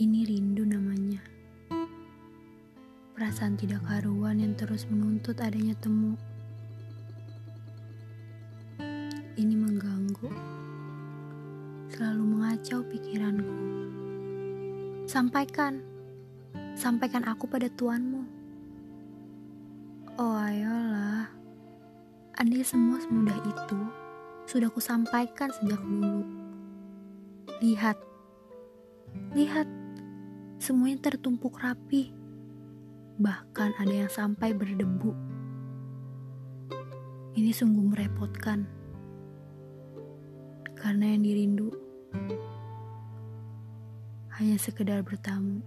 Ini rindu namanya. Perasaan tidak karuan yang terus menuntut adanya temu. Ini mengganggu. Selalu mengacau pikiranku. Sampaikan. Sampaikan aku pada tuanmu. Oh ayolah. Andai semua semudah itu, sudah kusampaikan sejak dulu. Lihat. Lihat. Semuanya tertumpuk rapi. Bahkan ada yang sampai berdebu. Ini sungguh merepotkan. Karena yang dirindu hanya sekedar bertamu.